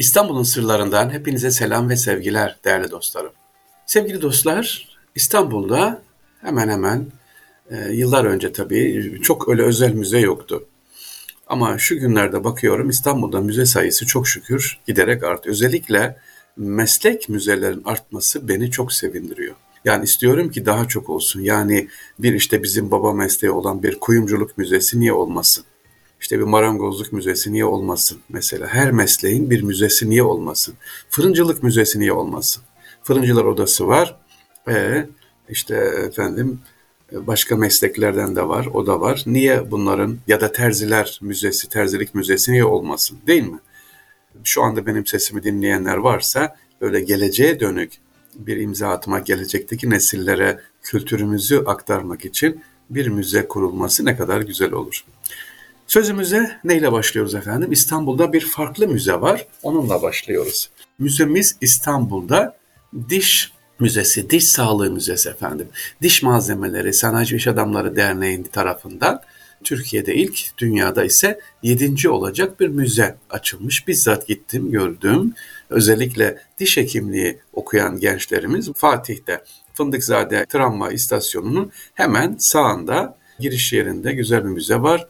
İstanbul'un sırlarından hepinize selam ve sevgiler değerli dostlarım. Sevgili dostlar, İstanbul'da hemen hemen e, yıllar önce tabii çok öyle özel müze yoktu. Ama şu günlerde bakıyorum İstanbul'da müze sayısı çok şükür giderek artıyor. Özellikle meslek müzelerin artması beni çok sevindiriyor. Yani istiyorum ki daha çok olsun. Yani bir işte bizim baba mesleği olan bir kuyumculuk müzesi niye olmasın? İşte bir marangozluk müzesi niye olmasın? Mesela her mesleğin bir müzesi niye olmasın? Fırıncılık müzesi niye olmasın? Fırıncılar odası var. E, işte efendim başka mesleklerden de var, o da var. Niye bunların ya da terziler müzesi, terzilik müzesi niye olmasın değil mi? Şu anda benim sesimi dinleyenler varsa böyle geleceğe dönük bir imza atmak, gelecekteki nesillere kültürümüzü aktarmak için bir müze kurulması ne kadar güzel olur. Sözümüze neyle başlıyoruz efendim? İstanbul'da bir farklı müze var. Onunla başlıyoruz. Müzemiz İstanbul'da Diş Müzesi, Diş Sağlığı Müzesi efendim. Diş Malzemeleri Sanayi İş Adamları Derneği tarafından Türkiye'de ilk, dünyada ise yedinci olacak bir müze açılmış. Bizzat gittim, gördüm. Özellikle diş hekimliği okuyan gençlerimiz Fatih'te Fındıkzade Tramvay istasyonunun hemen sağında giriş yerinde güzel bir müze var.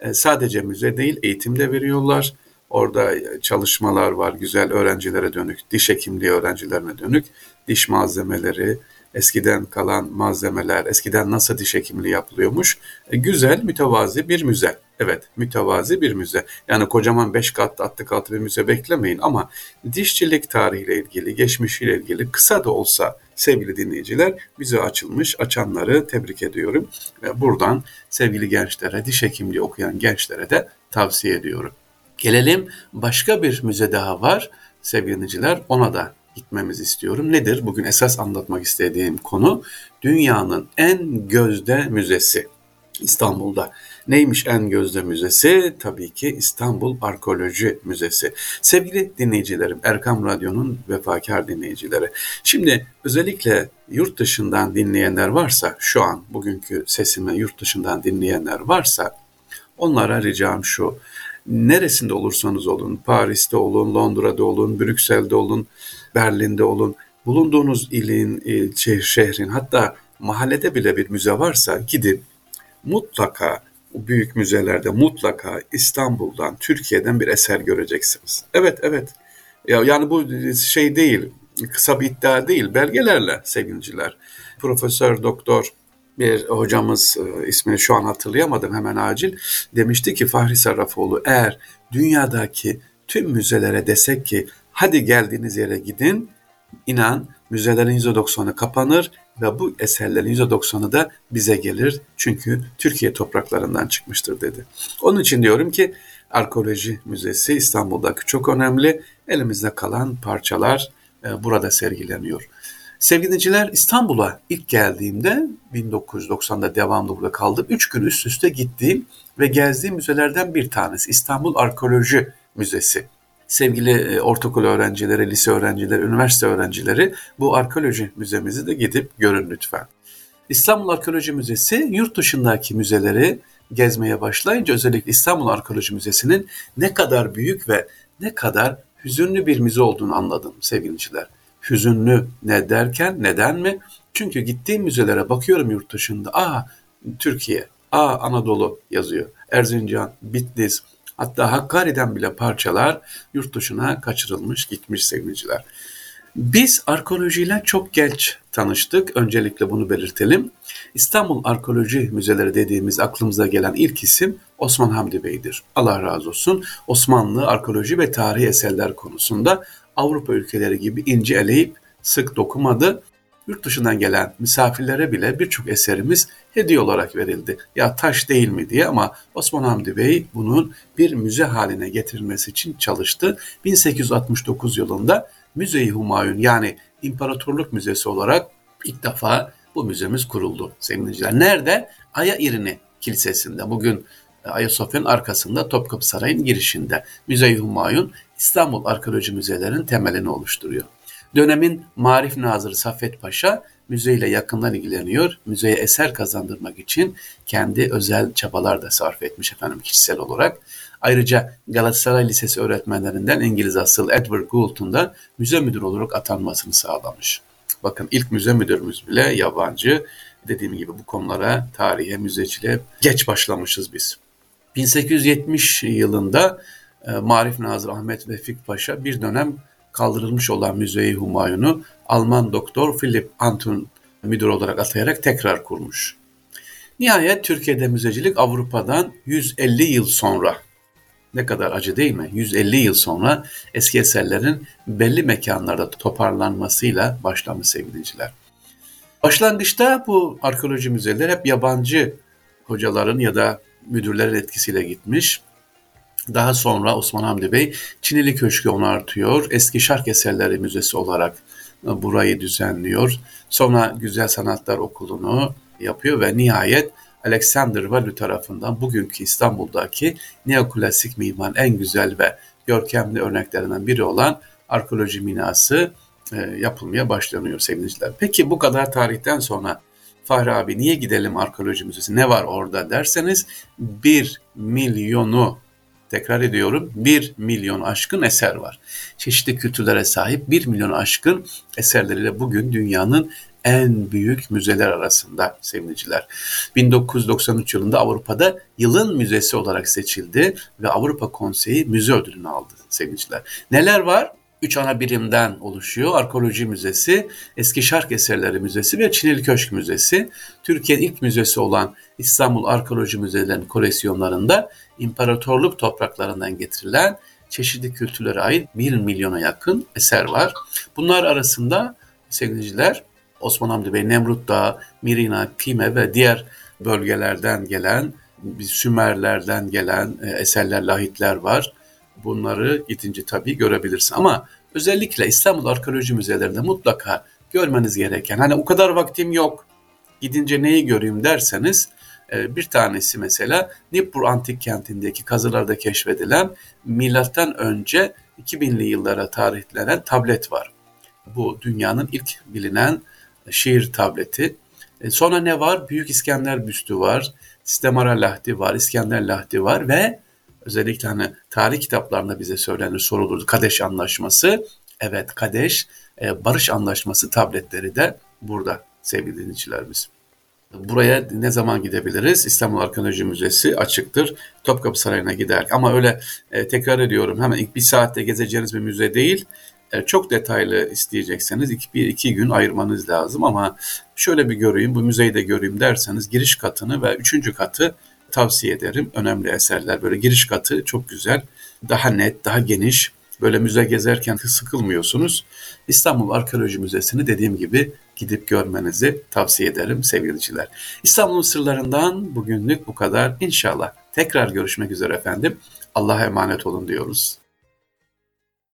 E, sadece müze değil eğitim de veriyorlar. Orada çalışmalar var güzel öğrencilere dönük, diş hekimliği öğrencilerine dönük diş malzemeleri, eskiden kalan malzemeler, eskiden nasıl diş hekimliği yapılıyormuş. E, güzel, mütevazi bir müze. Evet, mütevazi bir müze. Yani kocaman beş katlı, altı katlı bir müze beklemeyin ama dişçilik tarihiyle ilgili, geçmişiyle ilgili kısa da olsa sevgili dinleyiciler bize açılmış. Açanları tebrik ediyorum. Ve buradan sevgili gençlere, diş hekimliği okuyan gençlere de tavsiye ediyorum. Gelelim başka bir müze daha var sevgili dinleyiciler. Ona da gitmemizi istiyorum. Nedir? Bugün esas anlatmak istediğim konu dünyanın en gözde müzesi. İstanbul'da. Neymiş en gözde müzesi? Tabii ki İstanbul Arkeoloji Müzesi. Sevgili dinleyicilerim, Erkam Radyo'nun vefakar dinleyicileri. Şimdi özellikle yurt dışından dinleyenler varsa, şu an bugünkü sesimi yurt dışından dinleyenler varsa, onlara ricam şu. Neresinde olursanız olun, Paris'te olun, Londra'da olun, Brüksel'de olun, Berlin'de olun, bulunduğunuz ilin, il, şehrin hatta mahallede bile bir müze varsa gidin mutlaka büyük müzelerde mutlaka İstanbul'dan, Türkiye'den bir eser göreceksiniz. Evet, evet. Ya, yani bu şey değil, kısa bir iddia değil, belgelerle sevgiliciler. Profesör Doktor bir hocamız e, ismini şu an hatırlayamadım hemen acil demişti ki Fahri Sarrafoğlu eğer dünyadaki tüm müzelere desek ki hadi geldiğiniz yere gidin inan müzelerin %90'ı kapanır ve bu eserlerin %90'ı da bize gelir. Çünkü Türkiye topraklarından çıkmıştır dedi. Onun için diyorum ki Arkeoloji Müzesi İstanbul'daki çok önemli. Elimizde kalan parçalar e, burada sergileniyor. Sevgili dinleyiciler İstanbul'a ilk geldiğimde 1990'da devamlı burada kaldım. Üç gün üst üste gittiğim ve gezdiğim müzelerden bir tanesi İstanbul Arkeoloji Müzesi sevgili e, ortaokul öğrencileri, lise öğrencileri, üniversite öğrencileri bu arkeoloji müzemizi de gidip görün lütfen. İstanbul Arkeoloji Müzesi yurt dışındaki müzeleri gezmeye başlayınca özellikle İstanbul Arkeoloji Müzesi'nin ne kadar büyük ve ne kadar hüzünlü bir müze olduğunu anladım sevgiliciler. Hüzünlü ne derken neden mi? Çünkü gittiğim müzelere bakıyorum yurt dışında. Aa Türkiye, aa Anadolu yazıyor. Erzincan, Bitlis, Hatta Hakkari'den bile parçalar yurt dışına kaçırılmış gitmiş sevgiliciler. Biz arkeolojiyle çok geç tanıştık. Öncelikle bunu belirtelim. İstanbul Arkeoloji Müzeleri dediğimiz aklımıza gelen ilk isim Osman Hamdi Bey'dir. Allah razı olsun. Osmanlı arkeoloji ve tarihi eserler konusunda Avrupa ülkeleri gibi ince eleyip sık dokumadı yurt dışından gelen misafirlere bile birçok eserimiz hediye olarak verildi. Ya taş değil mi diye ama Osman Hamdi Bey bunun bir müze haline getirilmesi için çalıştı. 1869 yılında Müze-i Humayun yani İmparatorluk Müzesi olarak ilk defa bu müzemiz kuruldu sevgili Nerede? Aya İrini Kilisesi'nde. Bugün Ayasofya'nın arkasında Topkapı Sarayı'nın girişinde. Müze-i Humayun İstanbul Arkeoloji Müzelerinin temelini oluşturuyor. Dönemin Marif Nazırı Saffet Paşa müzeyle yakından ilgileniyor. Müzeye eser kazandırmak için kendi özel çabalar da sarf etmiş efendim kişisel olarak. Ayrıca Galatasaray Lisesi öğretmenlerinden İngiliz asıl Edward Gould'un da müze müdürü olarak atanmasını sağlamış. Bakın ilk müze müdürümüz bile yabancı. Dediğim gibi bu konulara, tarihe, müzeciliğe geç başlamışız biz. 1870 yılında e, Marif Nazır Ahmet Vefik Paşa bir dönem kaldırılmış olan Müze-i Humayun'u Alman doktor Philip Anton müdür olarak atayarak tekrar kurmuş. Nihayet Türkiye'de müzecilik Avrupa'dan 150 yıl sonra ne kadar acı değil mi? 150 yıl sonra eski eserlerin belli mekanlarda toparlanmasıyla başlamış sevgiliciler. Başlangıçta bu arkeoloji müzeleri hep yabancı hocaların ya da müdürlerin etkisiyle gitmiş. Daha sonra Osman Hamdi Bey Çinili Köşkü onartıyor. Eski Şark Eserleri Müzesi olarak burayı düzenliyor. Sonra Güzel Sanatlar Okulu'nu yapıyor ve nihayet Alexander Valü tarafından bugünkü İstanbul'daki neoklasik mimarın en güzel ve görkemli örneklerinden biri olan arkeoloji binası e, yapılmaya başlanıyor sevgiliciler. Peki bu kadar tarihten sonra Fahri abi niye gidelim arkeoloji müzesi ne var orada derseniz bir milyonu tekrar ediyorum 1 milyon aşkın eser var. Çeşitli kültürlere sahip 1 milyon aşkın eserleriyle bugün dünyanın en büyük müzeler arasında sevgiliciler. 1993 yılında Avrupa'da yılın müzesi olarak seçildi ve Avrupa Konseyi müze ödülünü aldı sevgiliciler. Neler var? Üç ana birimden oluşuyor. Arkeoloji Müzesi, Eski Şark Eserleri Müzesi ve Çinili Köşk Müzesi. Türkiye'nin ilk müzesi olan İstanbul Arkeoloji Müzelerinin koleksiyonlarında imparatorluk topraklarından getirilen çeşitli kültürlere ait 1 milyona yakın eser var. Bunlar arasında sevgiliciler Osman Hamdi Bey, Nemrut Dağı, Mirina, Pime ve diğer bölgelerden gelen, Sümerlerden gelen e, eserler, lahitler var. Bunları gidince tabii görebilirsin. Ama özellikle İstanbul Arkeoloji Müzelerinde mutlaka görmeniz gereken, hani o kadar vaktim yok, gidince neyi göreyim derseniz, e, bir tanesi mesela Nippur Antik Kenti'ndeki kazılarda keşfedilen milattan önce 2000'li yıllara tarihlenen tablet var. Bu dünyanın ilk bilinen şiir tableti. E, sonra ne var? Büyük İskender büstü var. Sistemara Lahdi var, İskender Lahdi var ve özellikle hani tarih kitaplarında bize söylenir, sorulur. Kadeş Anlaşması. Evet Kadeş, e, Barış Anlaşması tabletleri de burada sevgili dinleyicilerimiz. Buraya ne zaman gidebiliriz? İstanbul Arkeoloji Müzesi açıktır. Topkapı Sarayı'na gider. Ama öyle e, tekrar ediyorum hemen ilk bir saatte gezeceğiniz bir müze değil. E, çok detaylı isteyecekseniz iki, bir iki gün ayırmanız lazım ama şöyle bir göreyim, bu müzeyi de göreyim derseniz giriş katını ve üçüncü katı tavsiye ederim. Önemli eserler böyle giriş katı çok güzel, daha net, daha geniş. Böyle müze gezerken sıkılmıyorsunuz. İstanbul Arkeoloji Müzesi'ni dediğim gibi gidip görmenizi tavsiye ederim sevgiliciler. İstanbul'un sırlarından bugünlük bu kadar. İnşallah tekrar görüşmek üzere efendim. Allah'a emanet olun diyoruz.